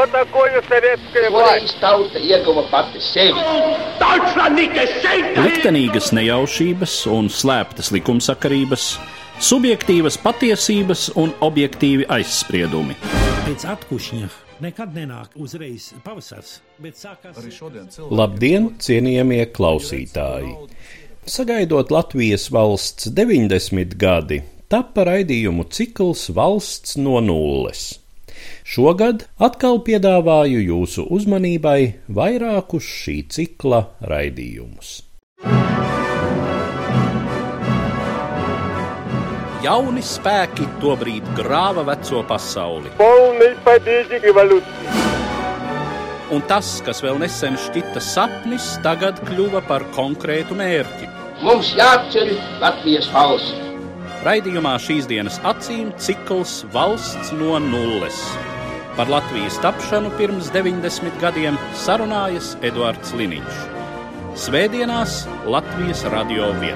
Что такое советская Toreiz tauta ieguva pati sevi. Liktenīgas nejaušības un slēptas likumsakarības, subjektīvas patiesības un objektīvi aizspriedumi. Pēc atkušņa nekad nenāk uzreiz pavasars, bet sākās arī šodien. Labdien, cienījamie klausītāji! Sagaidot Latvijas valsts 90 gadi, tapa raidījumu cikls Valsts no nulles. Šogad atkal piedāvāju jūsu uzmanībai vairākus šī cikla raidījumus. Jauni spēki tobrīd grāva veco pasauli. Un tas, kas vēl nesen šķita sapnis, tagad kļuva par konkrētu mērķi. Mums jāceļ Latvijas valsts! Raidījumā šīs dienas acīm cikls valsts no nulles. Par Latvijas tapšanu pirms 90 gadiem sarunājas Eduards Liniņš. Svētdienās Latvijas Radio 1.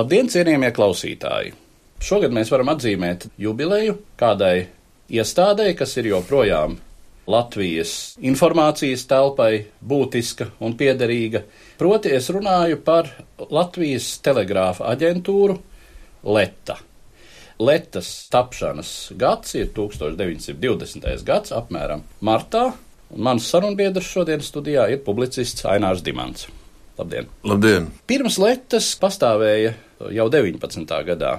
Labdien, cienījamie klausītāji! Šogad mēs varam atzīmēt jubileju kādai iestādēji, kas ir joprojām Latvijas informācijas telpai būtiska un piederīga. Proti, es runāju par Latvijas telegrāfa aģentūru Leta. Letas tapšanas gads ir 1920. gads, apmēram martā, mans sarunbiedrs šodien studijā ir publicists Ainārs Dimants. Labdien! Labdien! Pirms Latvijas pastāvēja jau 19. gadā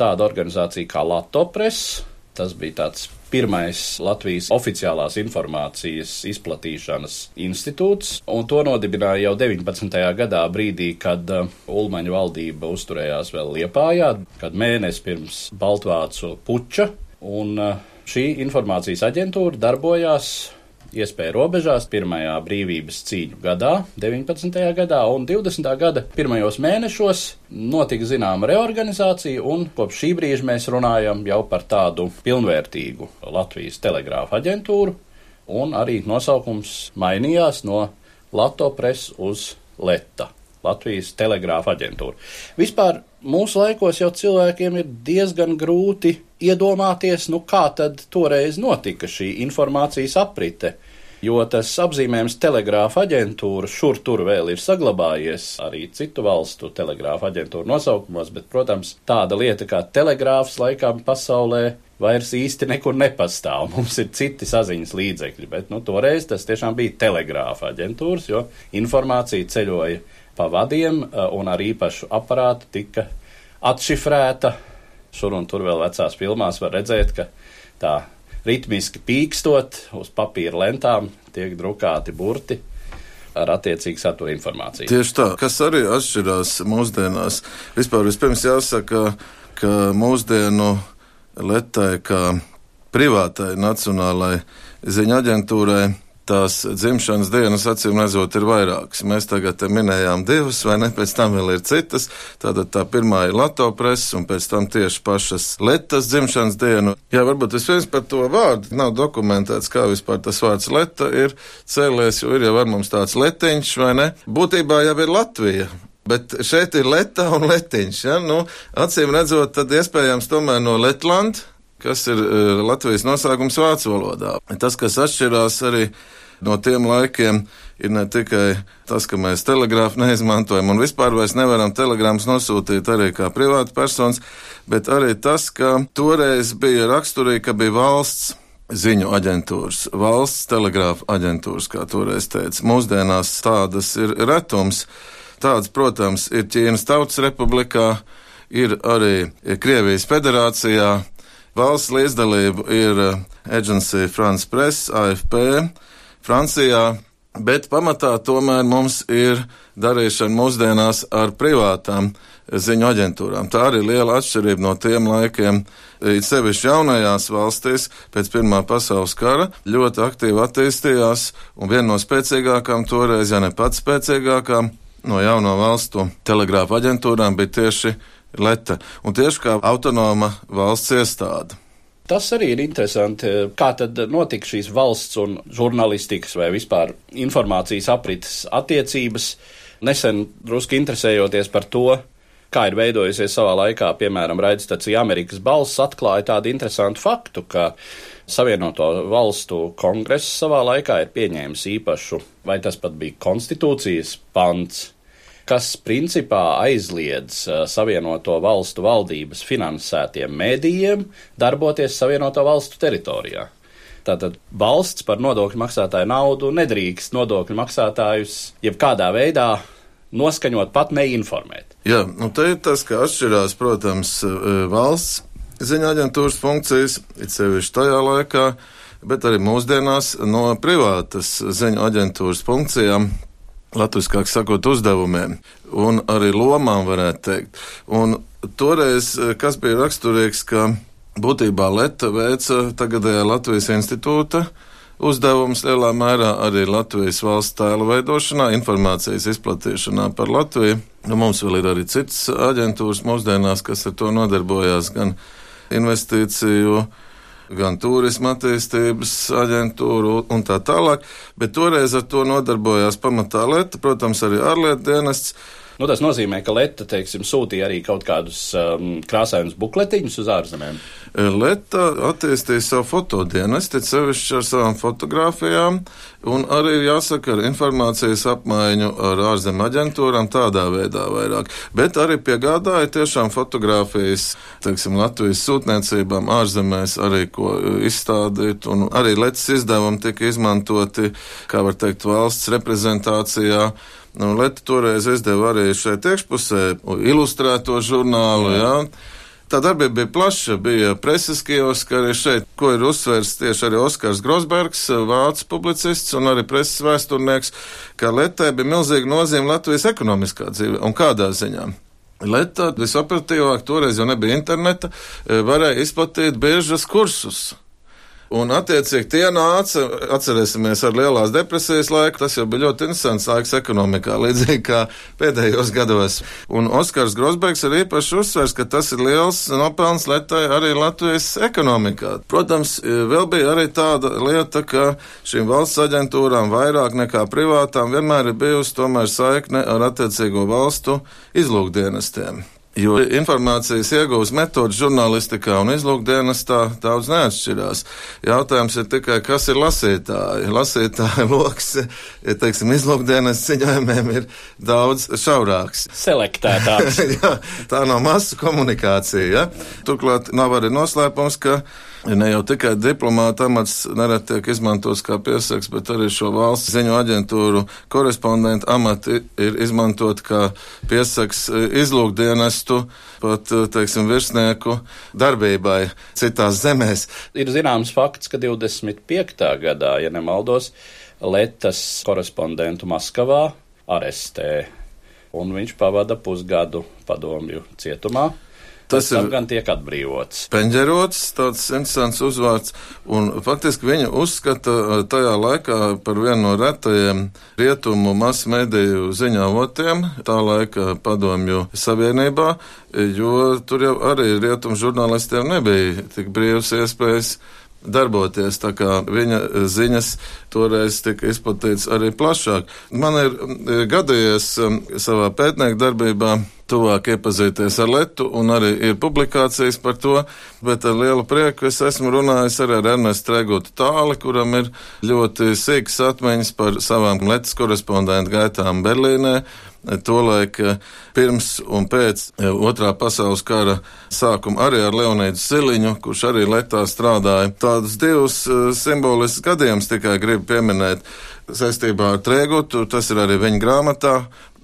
tāda organizācija kā Latvijas. Tas bija tāds pirmais Latvijas oficiālās informācijas izplatīšanas institūts, un to nodibināja jau 19. gadā, brīdī, kad uh, Ulmaņa valdība uzturējās vēl Liepājā, kad mēnesis pirms Baltvācu puča, un uh, šī informācijas aģentūra darbojās iespēja robežās pirmajā brīvības cīņu gadā, 19. gadā un 20. gada pirmajos mēnešos notika zināma reorganizācija, un kopš šī brīža mēs runājam jau par tādu pilnvērtīgu Latvijas telegrāfa aģentūru, un arī nosaukums mainījās no Lato pres uz Leta. Latvijas telegrāfa aģentūra. Vispār mūsu laikos jau cilvēkiem ir diezgan grūti iedomāties, nu kā tad toreiz notika šī informācijas aprite. Jo tas apzīmējums telegrāfa aģentūra šur tur vēl ir saglabājies arī citu valstu telegrāfa aģentūra nosaukumos, bet, protams, tāda lieta kā telegrāfs laikam pasaulē vairs īsti nekur nepastāv. Mums ir citi saziņas līdzekļi, bet nu, toreiz tas tiešām bija telegrāfa aģentūras, jo informācija ceļoja pa vadiem eh, un ar īpašu aparātu tika atšifrēta. Šur un tur vēl vecās filmās var redzēt, ka tā ritmiski pīkstot uz papīra lentām tiek drukāti burti ar attiecīgu satura informāciju. Tieši tā, kas arī atšķirās mūsdienās. Vispār vispirms jāsaka, ka mūsdienu letai, kā privātai nacionālai ziņa aģentūrai, tās dzimšanas dienas, acīm redzot, ir vairākas. Mēs tagad minējām divas, vai ne? Pēc tam vēl ir citas. Tātad tā pirmā ir Latvijas presa, un pēc tam tieši pašas Latvijas dzimšanas dienu. Jā, varbūt vispirms par to vārdu. Nav dokumentēts, kā vispār tas vārds Leta ir cēlies, jo ir jau ar mums tāds letiņš, vai ne? Būtībā jau ir Latvija. Bet šeit ir leta un letiņš. Ja? Nu, acīm redzot, tad iespējams tomēr no Letlandes, kas ir uh, Latvijas nosaukums vācu valodā. Tas, kas atšķirās arī no tiem laikiem, ir ne tikai tas, ka mēs telegrāfu neizmantojam un vispār vairs nevaram telegrāmas nosūtīt arī kā privāta personas, bet arī tas, ka toreiz bija raksturīgi, ka bija valsts ziņu aģentūras, valsts telegrāfa aģentūras, kā toreiz teica. Mūsdienās tādas ir retums. Tāds, protams, ir Ķīnas Tautas Republikā, ir arī Krievijas federācijā. Valsts līdzdalība ir Agency France Press, AFP, Francijā, bet pamatā tomēr mums ir darīšana mūsdienās ar privātām ziņu aģentūrām. Tā arī liela atšķirība no tiem laikiem. It sevišķi jaunajās valstīs pēc Pirmā pasaules kara ļoti aktīvi attīstījās, un viena no spēcīgākām toreiz, ja ne pats spēcīgākām, no jauno valstu telegrāfa aģentūrām bija tieši Leta, un tieši kā autonoma valsts iestāde. Tas arī ir interesanti, kā tad notika šīs valsts un žurnālistikas vai vispār informācijas aprites attiecības. Nesen drusku interesējoties par to, kā ir veidojusies savā laikā, piemēram, raidstacija Amerikas balss atklāja tādu interesantu faktu, ka Savienoto valstu kongress savā laikā ir pieņēmis īpašu, vai tas pat bija konstitūcijas pants, kas principā aizliedz Savienoto valstu valdības finansētiem mēdījiem darboties Savienoto valstu teritorijā. Tātad valsts par nodokļu maksātāju naudu nedrīkst nodokļu maksātājus jebkādā veidā noskaņot, pat neinformēt. Jā, nu te ir tas, ka atšķirās, protams, valsts ziņā aģentūras funkcijas, it sevišķi tajā laikā, bet arī mūsdienās no privātas ziņu aģentūras funkcijām. Latviskāk sakot, uzdevumiem un arī lomām, varētu teikt. Un toreiz, kas bija raksturīgs, ka būtībā Leta veica tagadējā Latvijas institūta uzdevums lielā mērā arī Latvijas valsts tēla veidošanā, informācijas izplatīšanā par Latviju. Nu, mums vēl ir arī citas aģentūras mūsdienās, kas ar to nodarbojās, gan investīciju, gan turisma attīstības aģentūru un tā tālāk, bet toreiz ar to nodarbojās pamatā Lieta, protams, arī ārlietu dienests. Nu, tas nozīmē, ka Lieta teiksim, sūtīja arī kaut kādus um, krāsainus bukletiņus uz ārzemēm. Lieta attīstīja savu fotodienestu, sevišķi ar savām fotografijām, un arī, jāsaka, ar informācijas apmaiņu ar ārzemju aģentūrām tādā veidā vairāk. Bet arī piegādāja tiešām fotografijas, teiksim, Latvijas sūtniecībām ārzemēs arī ko izstādīt, un arī Lietas izdevumi tika izmantoti, kā var teikt, valsts reprezentācijā. Nu, Lieta toreiz izdeva arī šeit iekšpusē ilustrēto žurnālu, jā. Tā darbība bija plaša, bija preses kioski arī šeit, ko ir uzsvērs tieši arī Oskars Grosbergs, vācu publicists un arī preses vēsturnieks, ka Lietai bija milzīga nozīme Latvijas ekonomiskā dzīve un kādā ziņā. Lieta visoperatīvāk toreiz jau nebija interneta, varēja izplatīt biežas kursus. Un, attiecīgi, tie nāca, atcerēsimies, ar lielās depresijas laiku. Tas jau bija ļoti interesants laiks ekonomikā, līdzīgi kā pēdējos gados. Un Oskars Grosbergs ir īpaši uzsvers, ka tas ir liels nopelns arī Latvijas ekonomikā. Protams, vēl bija arī tāda lieta, ka šīm valsts aģentūrām vairāk nekā privātām vienmēr ir bijusi tomēr saikne ar attiecīgo valstu izlūkdienestiem. Jo informācijas iegūs metodas žurnālistikā un izlūkdienestā daudz neatšķirās. Jautājums ir tikai, kas ir lasītāji. Lasītāji lokus, ja teiksim, izlūkdienas ziņojumiem ir daudz šaurāks. Selektētāks. Jā, tā nav masu komunikācija. Ja? Turklāt nav arī noslēpums, ka Ne jau tikai diplomāta amats nereti tiek izmantots kā piesaks, bet arī šo valsts ziņu aģentūru korespondentu amati ir izmantot kā piesaks izlūkdienestu, pat, teiksim, virsnieku darbībai citās zemēs. Ir zināms fakts, ka 25. gadā, ja nemaldos, Letas korespondentu Maskavā arestē, un viņš pavada pusgadu padomju cietumā. Tas ir gan tiek atbrīvots. Peņģerots, tāds interesants uzvārds, un faktiski viņa uzskata tajā laikā par vienu no retajiem rietumu masu mediju ziņavotiem tā laika padomju savienībā, jo tur jau arī rietumu žurnālistiem nebija tik brīvas iespējas darboties. Tā kā viņa ziņas toreiz tika izplatīts arī plašāk. Man ir gadījies savā pētnieku darbībā tuvāk iepazīties ar Letu, un arī ir publikācijas par to, bet ar lielu prieku es esmu runājis arī ar Ernestu Tregotu Tāli, kuram ir ļoti sīkas atmiņas par savām Letas korespondentu gaitām Berlīnē. Tolaik pirms un pēc otrā pasaules kara sākuma arī ar Leonīdu Siliņu, kurš arī Letā strādāja. Tādus divus simboliskus gadījumus tikai gribu pieminēt saistībā ar Trēgutu, tas ir arī viņa grāmatā,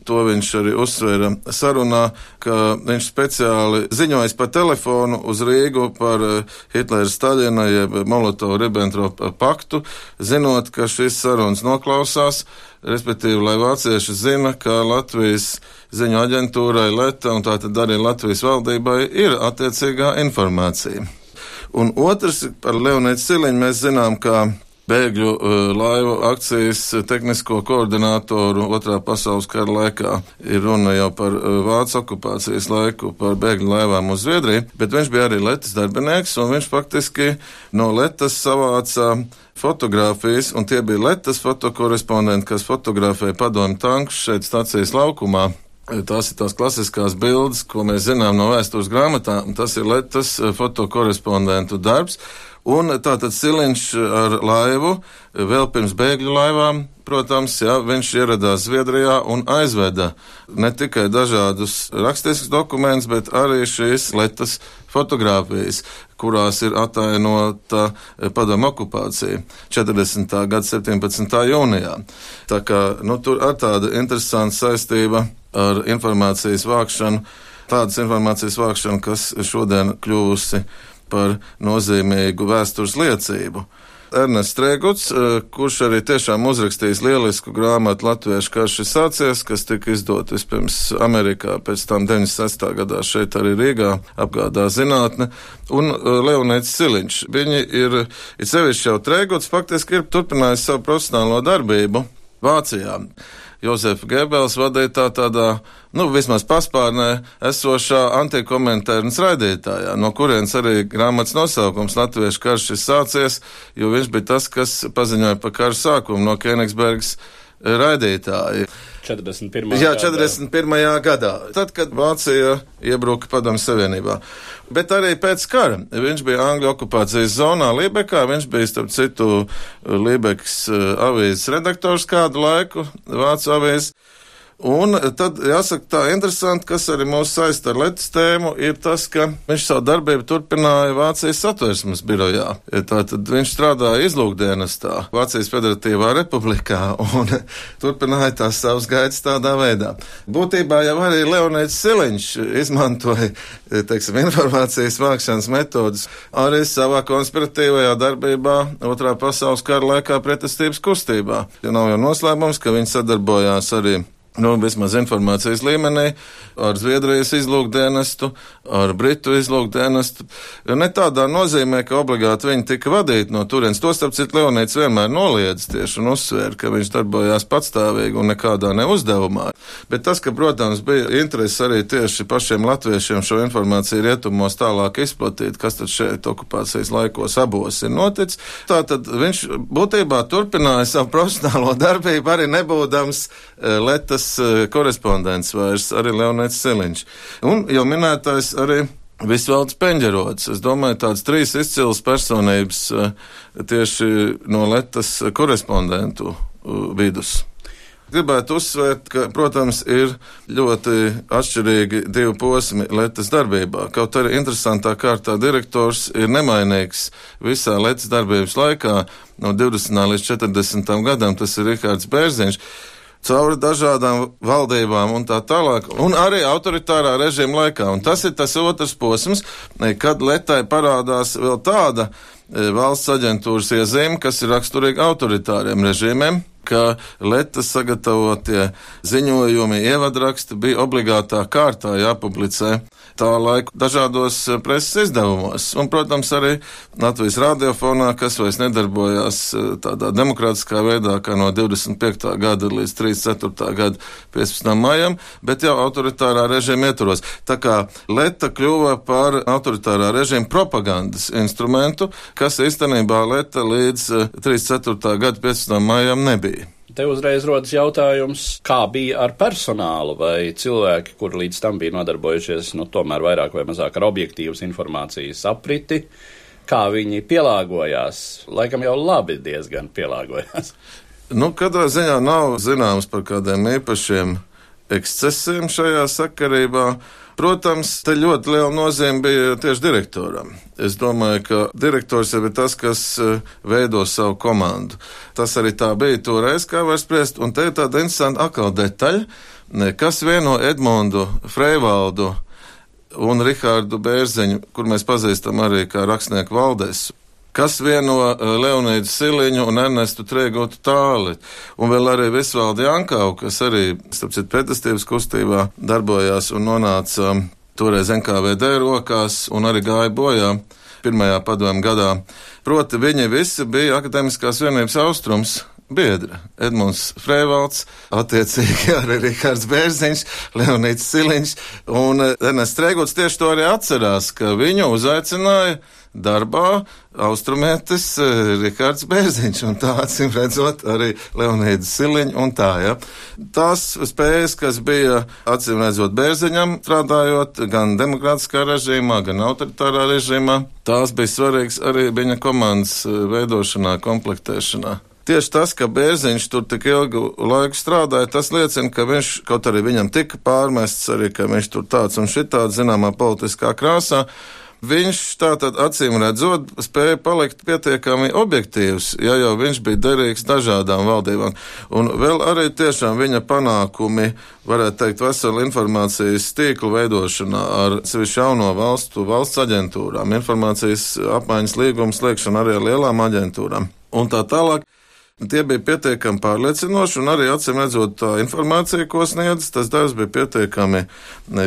to viņš arī uzsvēra sarunā, ka viņš speciāli ziņojas pa telefonu uz Rīgu par eh, Hitlera Staļina jeb Molotovu-Ribbentropa paktu, zinot, ka šis sarunas noklausās, respektīvi, lai vācieši zina, ka Latvijas ziņu aģentūrai Leta un tātad arī Latvijas valdībai ir attiecīgā informācija. Un otrs par Leonīdu Siliņu mēs zinām, ka bēgļu uh, laivu akcijas tehnisko koordinātoru otrā pasaules kara laikā. Ir runa jau par uh, Vācu okupācijas laiku, par bēgļu laivām uz Zviedriju, bet viņš bija arī Letas darbinieks, un viņš faktiski no Letas savāca fotogrāfijas, un tie bija Letas fotokorespondenti, kas fotografēja padomu tankus šeit stacijas laukumā. Tās ir tās klasiskās bildes, ko mēs zinām no vēstures grāmatām. Tas ir Latvijas fotokorespondentu darbs. Un tātad Siliņš ar laivu, vēl pirms bēgļu laivām, protams, jā, viņš ieradās Zviedrijā un aizveda ne tikai dažādus rakstiskus dokumentus, bet arī šīs letas fotogrāfijas, kurās ir atainota padomu okupācija 40. gada 17. jūnijā. Tā kā nu, tur ir tāda interesanta saistība ar informācijas vākšanu, tādas informācijas vākšanu, kas šodien kļuvusi par nozīmīgu vēstures liecību. Ernests Strēguts, eh, kurš arī tiešām uzrakstījis lielisku grāmatu Latviešu karš ir sācies, kas tika izdot vispirms Amerikā, pēc tam 96. gadā šeit arī Rīgā apgādā zinātne, un eh, Leonēts Siliņš. Viņi ir, ir sevišķi jau Strēguts, faktiski ir turpinājis savu profesionālo darbību Vācijā. Jozefa Gebels vadītā tādā, nu, vismaz paspārnē esošā antikomentārnas raidītājā, no kurienes arī grāmatas nosaukums Latviešu karš ir sācies, jo viņš bija tas, kas paziņoja par karu sākumu no Kenigsbergas raidītāji. 41. Jā, 41. gadā, tad, kad Vācija iebruka Padomu Savienībā. Bet arī pēc kara viņš bija Angļu okupācijas zonā Liebekā, viņš bija, starp citu, Liebekas eh, avīzes redaktors kādu laiku, Vācu avīzes. Un tad jāsaka tā interesanti, kas arī mūs saista ar Latvijas tēmu, ir tas, ka viņš savu darbību turpināja Vācijas satversmes birojā. Tātad viņš strādāja izlūkdienestā Vācijas Federatīvā republikā un turpināja tās savas gaitas tādā veidā. Būtībā jau arī Leonēts Siliņš izmantoja, teiksim, informācijas vākšanas metodus arī savā konspiratīvajā darbībā otrā pasaules kara laikā pretestības kustībā. Ja nav jau noslēpums, ka viņi sadarbojās arī nu, vismaz informācijas līmenī, ar Zviedrijas izlūkdienestu, ar Britu izlūkdienestu. Ne tādā nozīmē, ka obligāti viņi tika vadīti no turienes. To starp citu Leonīts vienmēr noliedz tieši un uzsvēra, ka viņš darbojās patstāvīgi un nekādā neuzdevumā. Bet tas, ka, protams, bija interesi arī tieši pašiem latviešiem šo informāciju rietumos tālāk izplatīt, kas tad šeit okupācijas laikos abos ir noticis, tā tad viņš būtībā turpināja savu profesionālo darbību arī nebūdams uh, Letas Latvijas eh, korespondents vairs, arī Leonēts Seliņš. Un jau minētais arī. Visvalds Peņģerots. Es domāju, tāds trīs izcils personības eh, tieši no Letas korespondentu eh, vidus. Gribētu uzsvērt, ka, protams, ir ļoti atšķirīgi divi posmi Latvijas darbībā. Kaut arī interesantā kārtā direktors ir nemainīgs visā Latvijas darbības laikā, no 20. līdz 40. gadam, tas ir Rikārds Bērziņš cauri dažādām valdībām un tā tālāk, un arī autoritārā režīma laikā. Un tas ir tas otrs posms, kad Letai parādās vēl tāda e, valsts aģentūras iezīme, kas ir raksturīga autoritāriem režīmiem ka Letas sagatavotie ziņojumi, ievadraksti bija obligātā kārtā jāpublicē tā laika dažādos eh, preses izdevumos. Un, protams, arī Latvijas radiofonā, kas vairs nedarbojās eh, tādā demokrātiskā veidā, kā no 25. gada līdz 34. gada 15. maijam, bet jau autoritārā režīma ietvaros. Tā kā Leta kļuva par autoritārā režīma propagandas instrumentu, kas īstenībā Leta līdz 34. Eh, gada 15. maijam nebija. Te uzreiz rodas jautājums, kā bija ar personālu, vai cilvēki, kuri līdz tam bija nodarbojušies, nu, tomēr vairāk vai mazāk ar objektīvas informācijas apriti, kā viņi pielāgojās. Laikam jau labi diezgan pielāgojās. Nu, katrā ziņā nav zināms par kādiem īpašiem ekscesiem šajā sakarībā. Protams, te ļoti liela nozīme bija tieši direktoram. Es domāju, ka direktors jau ir tas, kas eh, veido savu komandu. Tas arī tā bija toreiz, kā var spriest, un te ir tāda interesanta atkal detaļa, kas vieno Edmondu Freivaldu un Rihārdu Bērziņu, kur mēs pazīstam arī kā rakstnieku valdēs kas vieno eh, Leonīdu Siliņu un Ernestu Trēgotu tāli. Un vēl arī Visvaldi Jankau, kas arī, starp citu, pretestības kustībā darbojās un nonāca um, toreiz NKVD rokās un arī gāja bojā pirmajā padomu gadā. Proti, viņi visi bija akadēmiskās vienības austrums biedri. Edmunds Freivalds, attiecīgi arī Rihards Bērziņš, Leonīts Siliņš un Ernsts Streigots tieši to arī atcerās, ka viņu uzaicināja darbā austrumētis Rihards Bērziņš, un tā acīm redzot arī Leonīds Siliņš un tā, ja. Tās spējas, kas bija acīm redzot Bērziņam, strādājot gan demokrātiskā režīmā, gan autoritārā režīmā, tās bija svarīgas arī viņa komandas veidošanā, komplektēšanā. Tieši tas, ka Bērziņš tur tik ilgu laiku strādāja, tas liecina, ka viņš, kaut arī viņam tika pārmests, arī ka viņš tur tāds un šitāds zināmā politiskā krāsā, viņš tātad acīm redzot spēja palikt pietiekami objektīvs, ja jau viņš bija derīgs dažādām valdībām. Un vēl arī tiešām viņa panākumi, varētu teikt, vesela informācijas tīklu veidošanā ar sevišķi jauno valstu valsts aģentūrām, informācijas apmaiņas līgumu slēgšanu arī ar lielām aģentūrām un tā tālāk. Tie bija pietiekami pārliecinoši, un arī acīm redzot, tā informācija, ko sniedz, tas darbs bija pietiekami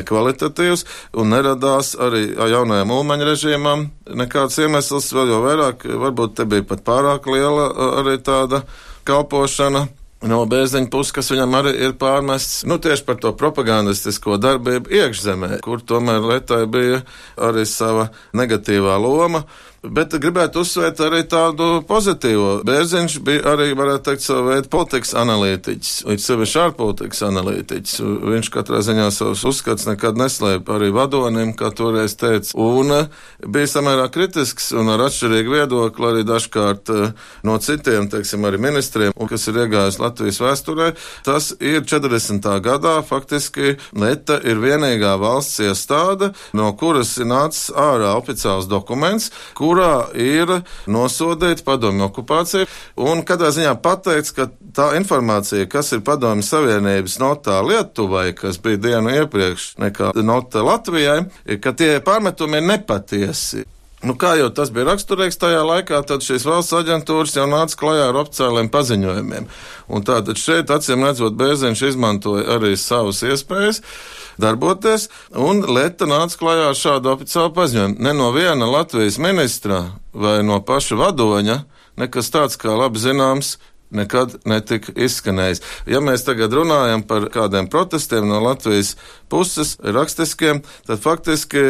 kvalitatīvs, un neradās arī jaunajam ulmaņa režīmam nekāds iemesls, vēl jau vairāk, varbūt te bija pat pārāk liela arī tāda kalpošana no bērziņa puses, kas viņam arī ir pārmests, nu, tieši par to propagandistisko darbību iekšzemē, kur tomēr Lietai bija arī sava negatīvā loma. Bet gribētu uzsvērt arī tādu pozitīvo. Bērziņš bija arī, varētu teikt, savu veidu politikas analītiķis, līdz sevišķi ārpolitikas analītiķis. Viņš katrā ziņā savus uzskats nekad neslēpa arī vadonim, kā toreiz teica, un bija samērā kritisks un ar atšķirīgu viedokli arī dažkārt no citiem, teiksim, arī ministriem, kas ir iegājis Latvijas vēsturē. Tas ir 40. gadā faktiski Leta ir vienīgā valsts iestāde, no kuras ir nācis ārā oficiāls dokuments, kurā ir nosodīta padomju okupācija, un kādā ziņā pateicis, ka tā informācija, kas ir padomju Savienības notā Lietuvai, kas bija dienu iepriekš nekā nota Latvijai, ka tie pārmetumi ir nepatiesi. Nu, kā jau tas bija raksturīgs tajā laikā, tad šīs valsts aģentūras jau nāca klajā ar oficiāliem paziņojumiem. Un tātad šeit, acīm redzot, Bēziņš izmantoja arī savas iespējas darboties, un Leta nāca klajā ar šādu oficiālu paziņojumu. Ne no viena Latvijas ministra vai no paša vadoņa, nekas tāds, kā labi zināms, nekad netika izskanējis. Ja mēs tagad runājam par kādiem protestiem no Latvijas puses, rakstiskiem, tad faktiski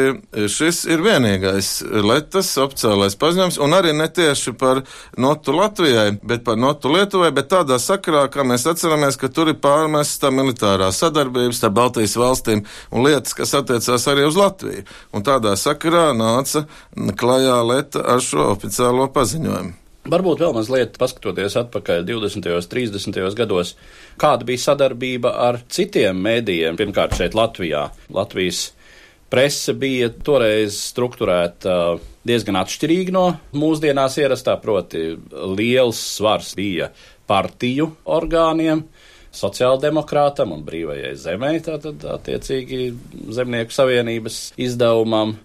šis ir vienīgais Letas oficiālais paziņojums, un arī ne tieši par notu Latvijai, bet par notu Lietuvai, bet tādā sakarā, kā mēs atceramies, ka tur ir pārmesta militārā sadarbība starp Baltijas valstīm un lietas, kas attiecās arī uz Latviju. Un tādā sakarā nāca klajā Leta ar šo oficiālo paziņojumu. Varbūt vēl mazliet paskatoties atpakaļ 20. un 30. gados, kāda bija sadarbība ar citiem mēdījiem, pirmkārt šeit Latvijā. Latvijas prese bija toreiz strukturēta diezgan atšķirīgi no mūsdienās ierastā, proti liels svars bija partiju orgāniem, sociāldemokrātam un brīvajai zemē, tātad attiecīgi zemnieku savienības izdevumam.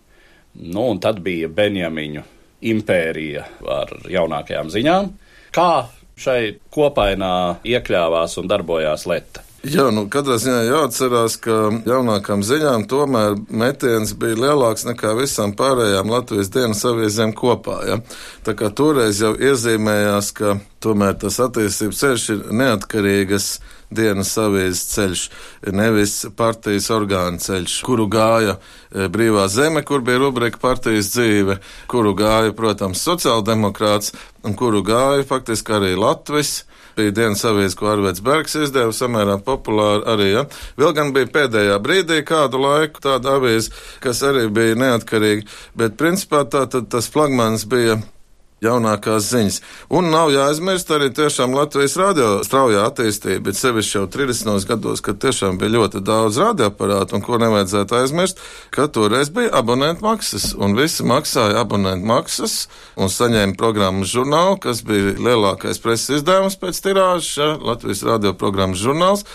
Nu, un tad bija Benjamiņu impērija ar jaunākajām ziņām. Kā šai kopainā iekļāvās un darbojās Leta? Jā, nu katrā ziņā jāatcerās, ka jaunākām ziņām tomēr metiens bija lielāks nekā visām pārējām Latvijas dienas aviezēm kopā. Ja? Tā kā toreiz jau iezīmējās, ka tomēr tas attīstības ceļš ir neatkarīgas dienas avīzes ceļš, nevis partijas orgāna ceļš, kuru gāja e, brīvā zeme, kur bija rubrika partijas dzīve, kuru gāja, protams, sociāldemokrāts, un kuru gāja faktiski arī Latvijas bija dienas avīze, ko Arvīts Bergs izdeva, samērā populāra arī. Ja? Vēl gan bija pēdējā brīdī kādu laiku tāda avīze, kas arī bija neatkarīga, bet principā tā, tā, tas flagmans bija jaunākās ziņas. Un nav jāaizmirst arī tiešām Latvijas radio straujā attīstība, bet sevišķi jau 30. gados, kad tiešām bija ļoti daudz radioaparātu un ko nevajadzētu aizmirst, ka toreiz bija abonentu maksas un visi maksāja abonentu maksas un saņēma programmas žurnālu, kas bija lielākais preses izdevums pēc tirāžas, ja, Latvijas radio programmas žurnāls.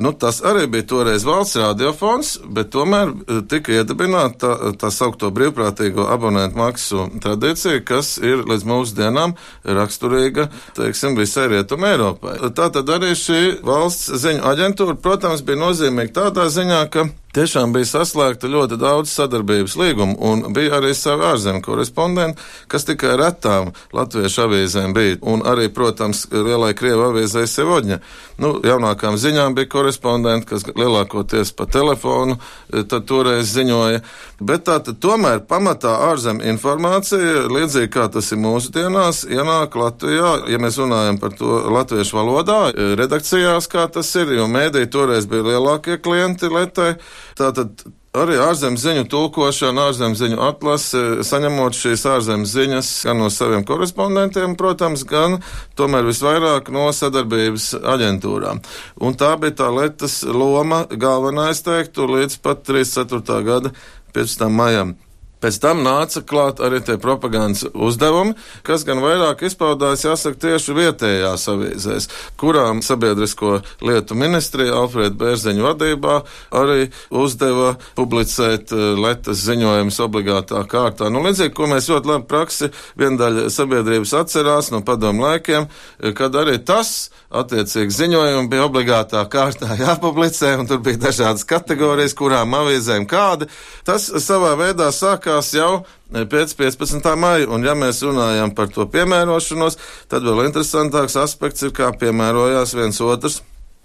Nu, tas arī bija toreiz valsts radiofons, bet tomēr eh, tika iedibināta tā, tā saukto brīvprātīgo abonentu maksu tradīcija, kas ir līdz mūsdienām raksturīga, teiksim, visai rietumē Eiropai. Tā tad arī šī valsts ziņu aģentūra, protams, bija nozīmīga tādā ziņā, ka tiešām bija saslēgta ļoti daudz sadarbības līgumu, un bija arī savi ārzemju korespondenti, kas tikai retām latviešu avīzēm bija, un arī, protams, lielai Krievu avīzē Sevodņa. Nu, jaunākām ziņām bija korespondenti, kas lielākoties pa telefonu e, tad toreiz ziņoja, bet tā tad tomēr pamatā ārzemju informācija, līdzīgi kā tas ir mūsdienās, ienāk Latvijā, ja mēs runājam par to latviešu valodā, e, redakcijās, kā tas ir, jo mēdī toreiz bija lielākie klienti Lietai. Tātad arī ārzemes ziņu tulkošana, ārzemes ziņu atlase, saņemot šīs ārzemes ziņas gan no saviem korespondentiem, protams, gan tomēr visvairāk no sadarbības aģentūrām. Un tā bija tā lietas loma galvenais teiktu līdz pat 34. gada 15. maijam. Pēc tam nāca klāt arī tie propagandas uzdevumi, kas gan vairāk izpaudās, jāsaka, tieši vietējās avīzēs, kurām sabiedrisko lietu ministrija Alfrēda Bērzeņa vadībā arī uzdeva publicēt eh, letas ziņojumus obligātā kārtā. Nu, līdzīgi, ko mēs ļoti labi praksi viendaļa sabiedrības atcerās no padomu laikiem, eh, kad arī tas attiecīgi ziņojumi bija obligātā kārtā jāpublicē, un tur bija dažādas kategorijas, kurām avīzēm kādi. Tas savā veidā sākās jau pēc 15. maija, un ja mēs runājam par to piemērošanos, tad vēl interesantāks aspekts ir, kā piemērojās viens otrs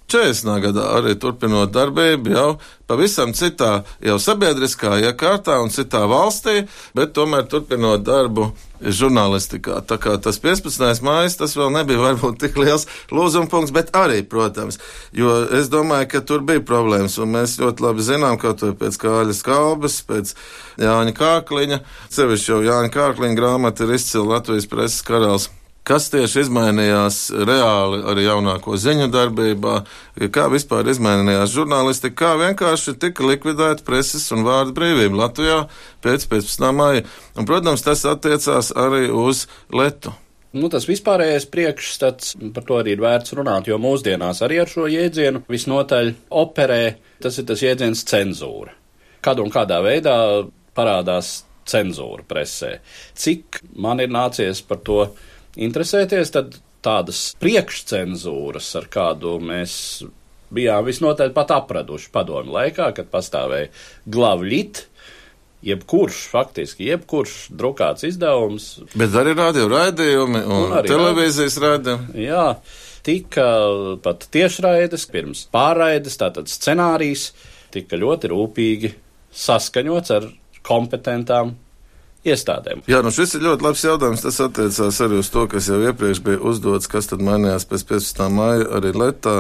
40. gadā arī turpinot darbību jau pavisam citā, jau sabiedriskā iekārtā un citā valstī, bet tomēr turpinot darbu žurnālistikā. Tā kā tas 15. mājas, tas vēl nebija varbūt tik liels lūzuma punkts, bet arī, protams, jo es domāju, ka tur bija problēmas, un mēs ļoti labi zinām, kaut vai pēc Kāļas kalbas, pēc Jāņa Kārkliņa, sevišķi jau Jāņa Kārkliņa grāmata ir izcila Latvijas preses karalis kas tieši izmainījās reāli arī jaunāko ziņu darbībā, kā vispār izmainījās žurnālistika, kā vienkārši tika likvidēta preses un vārdu brīvība Latvijā pēc 15. maija. Un, protams, tas attiecās arī uz Letu. Nu, tas vispārējais priekšstats, par to arī ir vērts runāt, jo mūsdienās arī ar šo jēdzienu visnotaļ operē, tas ir tas jēdziens cenzūra. Kad un kādā veidā parādās cenzūra presē. Cik man ir nācies par to interesēties, tad tādas priekšcenzūras, ar kādu mēs bijām visnotaļ pat apraduši padomu laikā, kad pastāvēja glavļit, jebkurš, faktiski, jebkurš drukāts izdevums. Bet arī radio raidījumi un, un televīzijas raidījumi. Jā, tika pat tiešraides, pirms pārraides, tātad scenārijs tika ļoti rūpīgi saskaņots ar kompetentām iestādēm. Jā, nu šis ir ļoti labs jautājums. Tas attiecās arī uz to, kas jau iepriekš bija uzdots, kas tad mainījās pēc 15. maija arī Letā.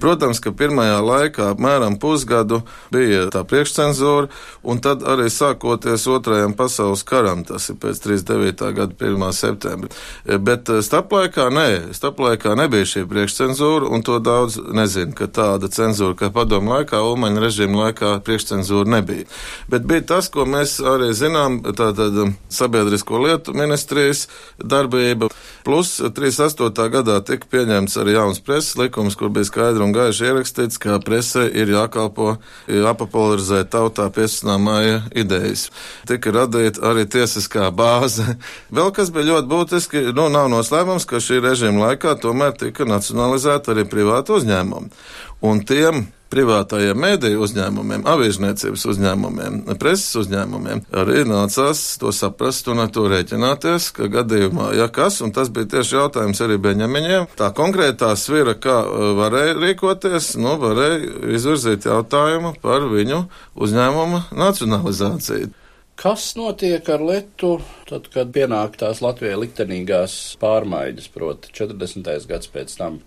Protams, ka pirmajā laikā apmēram pusgadu bija tā priekšcenzūra, un tad arī sākoties otrajam pasaules karam, tas ir pēc 39. gada 1. septembra. Bet eh, starplaikā nē, starplaikā nebija šī priekšcenzūra, un to daudz nezina, ka tāda cenzūra, kā padomu laikā, Ulmaņa režīma laikā priekšcenzūra nebija. Bet bija tas, ko mēs arī zinām, tātad um, sabiedrisko lietu ministrijas darbība, plus 38. gadā tika pieņemts arī jauns preses likums, kur bija skaidri un gaiši ierakstīts, ka presē ir jākalpo, jāpopularizē tautā 15. māja idejas. Tika radīta arī tiesiskā bāze. Vēl kas bija ļoti būtiski, nu, nav noslēpums, ka šī režīma laikā tomēr tika nacionalizēta arī privāta uzņēmuma. Un tiem privātajiem mēdīju uzņēmumiem, avīžniecības uzņēmumiem, preses uzņēmumiem, arī nācās to saprast un ar to rēķināties, ka gadījumā, ja kas, un tas bija tieši jautājums arī Beņamiņiem, tā konkrētā svira, kā uh, varēja rīkoties, nu, varēja izvirzīt jautājumu par viņu uzņēmuma nacionalizāciju. Kas notiek ar Lietu, tad, kad pienāk tās Latvijai liktenīgās pārmaiņas, proti 40. gads pēc tam?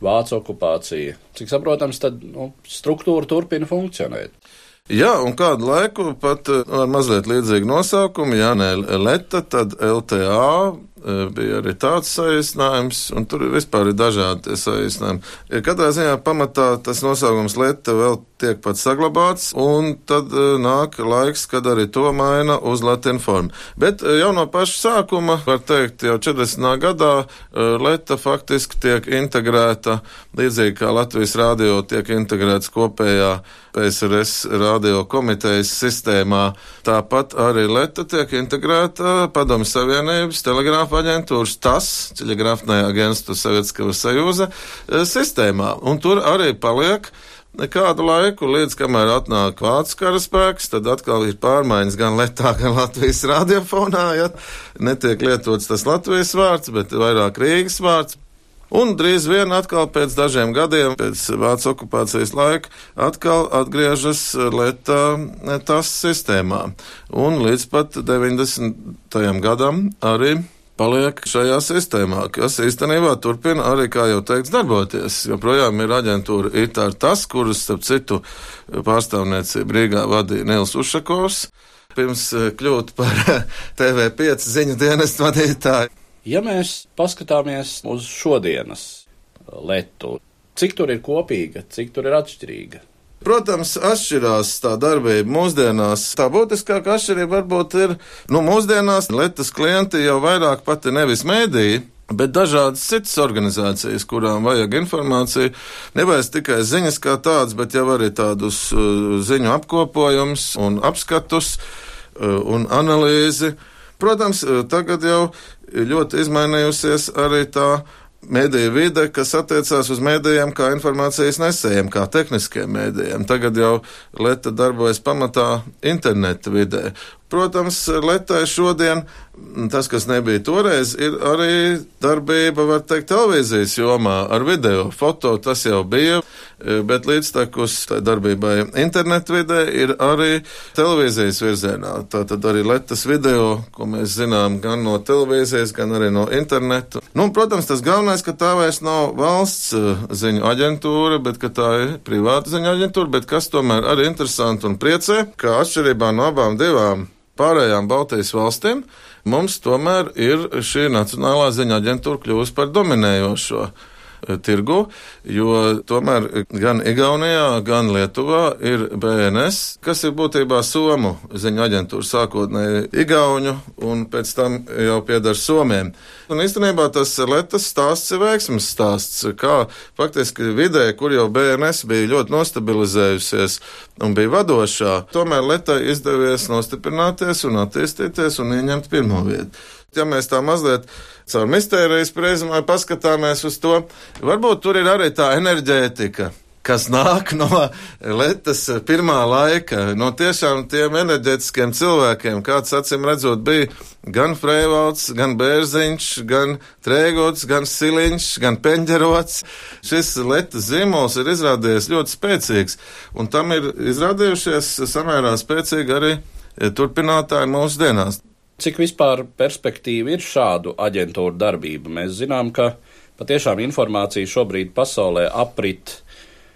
Vācu okupācija. Cik saprotams, tad nu, struktūra turpina funkcionēt. Jā, un kādu laiku pat eh, ar mazliet līdzīgu nosaukumu, Jā, nē, Leta, tad LTA bija arī tāds saīsinājums, un tur vispār ir dažādi saīsinājumi. Katrā ziņā pamatā tas nosaukums Leta vēl tiek pat saglabāts, un tad nāk laiks, kad arī to maina uz latinu formu. Bet jau no paša sākuma, var teikt, jau 40. gadā Leta faktiski tiek integrēta, līdzīgi kā Latvijas rādio tiek integrēts kopējā PSRS radio komitejas sistēmā. Tāpat arī Leta tiek integrēta Padomu Savienības telegrāfa aģentūras TAS, Telegrāfnē agentūra Sovietskava sajūza sistēmā. Un tur arī paliek kādu laiku, līdz kamēr atnāk vācu karaspēks, tad atkal ir pārmaiņas gan Lietuvā, gan Latvijas radiofonā. Ja? Netiek lietots tas Latvijas vārds, bet vairāk Rīgas vārds. Un drīz vien atkal pēc dažiem gadiem, pēc Vācijas okupācijas laika, atkal atgriežas Lietā tas sistēmā. Un līdz pat 90. gadam arī paliek šajā sistēmā, kas īstenībā turpina arī, kā jau teikts, darboties. Joprojām ir aģentūra ITAR tas, kuras, starp citu, pārstāvniecību Rīgā vadīja Nils Ušakovs, pirms kļūt par TV5 ziņu dienestu vadītāju. Ja mēs paskatāmies uz šodienas lietu, cik tur ir kopīga, cik tur ir atšķirīga? Protams, atšķirās tā darbība mūsdienās. Tā būtiskākā atšķirība varbūt ir, nu, mūsdienās Latvijas klienti jau vairāk pati nevis mēdīja. Bet dažādas citas organizācijas, kurām vajag informāciju, nevajag tikai ziņas kā tādas, bet jau arī tādus uh, ziņu apkopojumus apskatus uh, un analīzi. Protams, uh, tagad jau ļoti izmainījusies arī tā mediju vide, kas attiecās uz mēdījiem kā informācijas nesējiem, kā tehniskiem mēdījiem. Tagad jau Lieta darbojas pamatā interneta vidē. Protams, Lietai šodien tas, kas nebija toreiz, ir arī darbība, var teikt, televīzijas jomā ar video, foto, tas jau bija, bet līdztekus darbībai internetu vidē ir arī televīzijas virzienā. Tātad arī Lietas video, ko mēs zinām gan no televīzijas, gan arī no internetu. Nu, protams, tas galvenais, ka tā vairs nav valsts eh, ziņu aģentūra, bet ka tā ir privāta ziņu aģentūra, bet kas tomēr arī interesanti un priecē, ka atšķirībā no abām divām pārējām Baltijas valstīm, mums tomēr ir šī Nacionālā ziņa aģentūra kļuvusi par dominējošo. Eh, tirgu, jo tomēr gan Igaunijā, gan Lietuvā ir BNS, kas ir būtībā Somu ziņu aģentūra sākotnēji Igauņu un pēc tam jau piedar Somiem. Un īstenībā tas Letas stāsts ir veiksmes stāsts, kā faktiski vidē, kur jau BNS bija ļoti nostabilizējusies un bija vadošā, tomēr Letai izdevies nostiprināties un attīstīties un ieņemt pirmo vietu. Ja mēs tā mazliet caur mistērijas prizmai paskatāmies uz to, varbūt tur ir arī tā enerģētika kas nāk no Latvijas pirmā laika, no tiešām tiem enerģētiskiem cilvēkiem, kāds acīm redzot bija gan Freivalds, gan Bērziņš, gan Trēgots, gan Siliņš, gan Peņģerots. Šis Latvijas zīmols ir izrādījies ļoti spēcīgs, un tam ir izrādījušies samērā spēcīgi arī turpinātāji mūsu dienās. Cik vispār perspektīva ir šādu aģentūru darbība? Mēs zinām, ka patiešām informācija šobrīd pasaulē aprit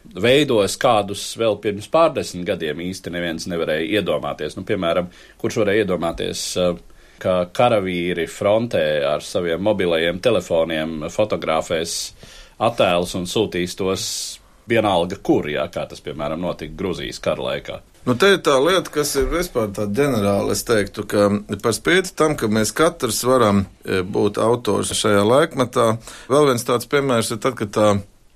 veidos, kādus vēl pirms pārdesmit gadiem īsti neviens nevarēja iedomāties. Nu, piemēram, kurš varēja iedomāties, eh, ka karavīri frontē ar saviem mobilajiem telefoniem fotografēs attēlus un sūtīs tos vienalga kur, jā, kā tas, piemēram, notika Gruzijas kara laikā. Nu, te ir tā lieta, kas ir vispār tāda ģenerāla. Es teiktu, ka par spīti tam, ka mēs katrs varam e, būt autors šajā laikmetā, vēl viens tāds piemērs ir tad, kad tā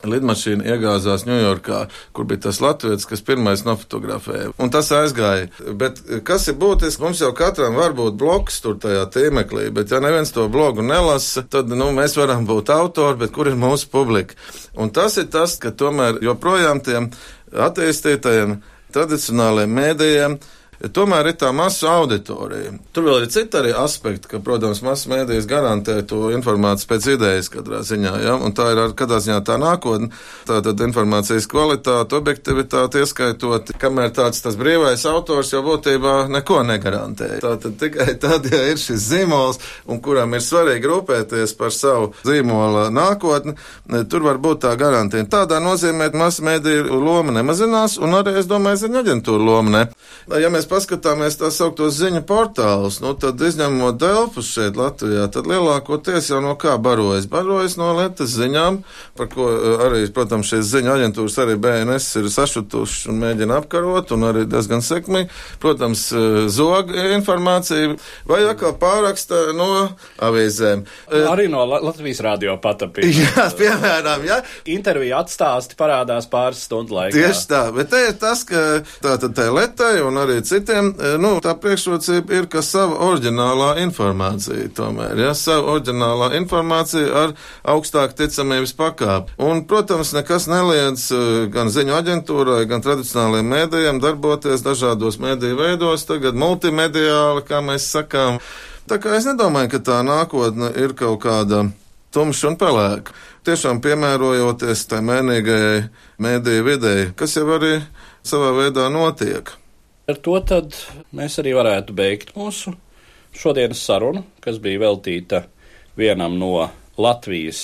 lidmašīna iegāzās Ņujorkā, kur bija tas latviečs, kas pirmais nofotografēja. Un tas aizgāja. Bet kas ir būtiski, mums jau katram var būt bloks tur tajā tīmeklī, bet ja neviens to blogu nelasa, tad nu, mēs varam būt autori, bet kur ir mūsu publika? Un tas ir tas, ka tomēr joprojām tiem attīstītajiem tradicionālajiem mēdījiem. Tomēr ir tā masu auditorija. Tur vēl ir citi arī aspekti, ka, protams, masu mēdījis garantē to informāciju pēc idejas katrā ziņā, ja? un tā ir katrā ziņā tā nākotne. Tā tad informācijas kvalitāte, objektivitāte ieskaitot, kamēr tāds tas brīvais autors jau būtībā neko negarantē. Tā tad tikai tad, ja ir šis zīmols, un kuram ir svarīgi rūpēties par savu zīmola nākotni, tur var būt tā garantija. Tādā nozīmē, masu mēdīju loma nemazinās, un arī, es domāju, ziņa aģentūra loma ne. Ja mēs paskatāmies tā sauktos ziņu portālus, nu tad izņemot Delfus šeit Latvijā, tad lielākoties jau no kā barojas? Barojas no Latvijas ziņām, par ko eh, arī, protams, šīs ziņu aģentūras arī BNS ir sašutuši un mēģina apkarot, un arī diezgan sekmīgi. Protams, eh, zog informācija vai atkal pāraksta no avīzēm. Eh, arī no Latvijas radio patapī. Jā, piemēram, jā. Intervija atstāsti parādās pāris stundu laikā. Tieši tā, bet te ir tas, ka tā tad tā letai un arī citi Citiem e, nu, tā priekšrocība ir, ka sava oriģinālā informācija tomēr, ja sava oriģinālā informācija ar augstāku ticamības pakāpi. Un, protams, nekas neliedz e, gan ziņu aģentūrai, gan tradicionālajiem mēdījiem darboties dažādos mēdīju veidos, tagad multimediāli, kā mēs sakām. Tā kā es nedomāju, ka tā nākotne ir kaut kāda tumša un pelēka. Tiešām piemērojoties tai mēnīgajai mēdīju videi, kas jau arī savā veidā notiek. Ar to mēs arī varētu beigt mūsu šodienas sarunu, kas bija veltīta vienam no Latvijas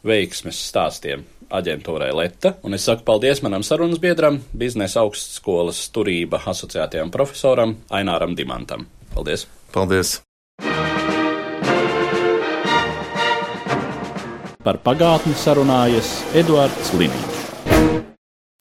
veiksmes stāstiem aģentūrai Leta. Un es saku paldies manam sarunas biedram, biznesa augstskolas turība asociētajam profesoram Aināram Dimantam. Paldies! Paldies! Par pagātni sarunājas Eduards Liniņš.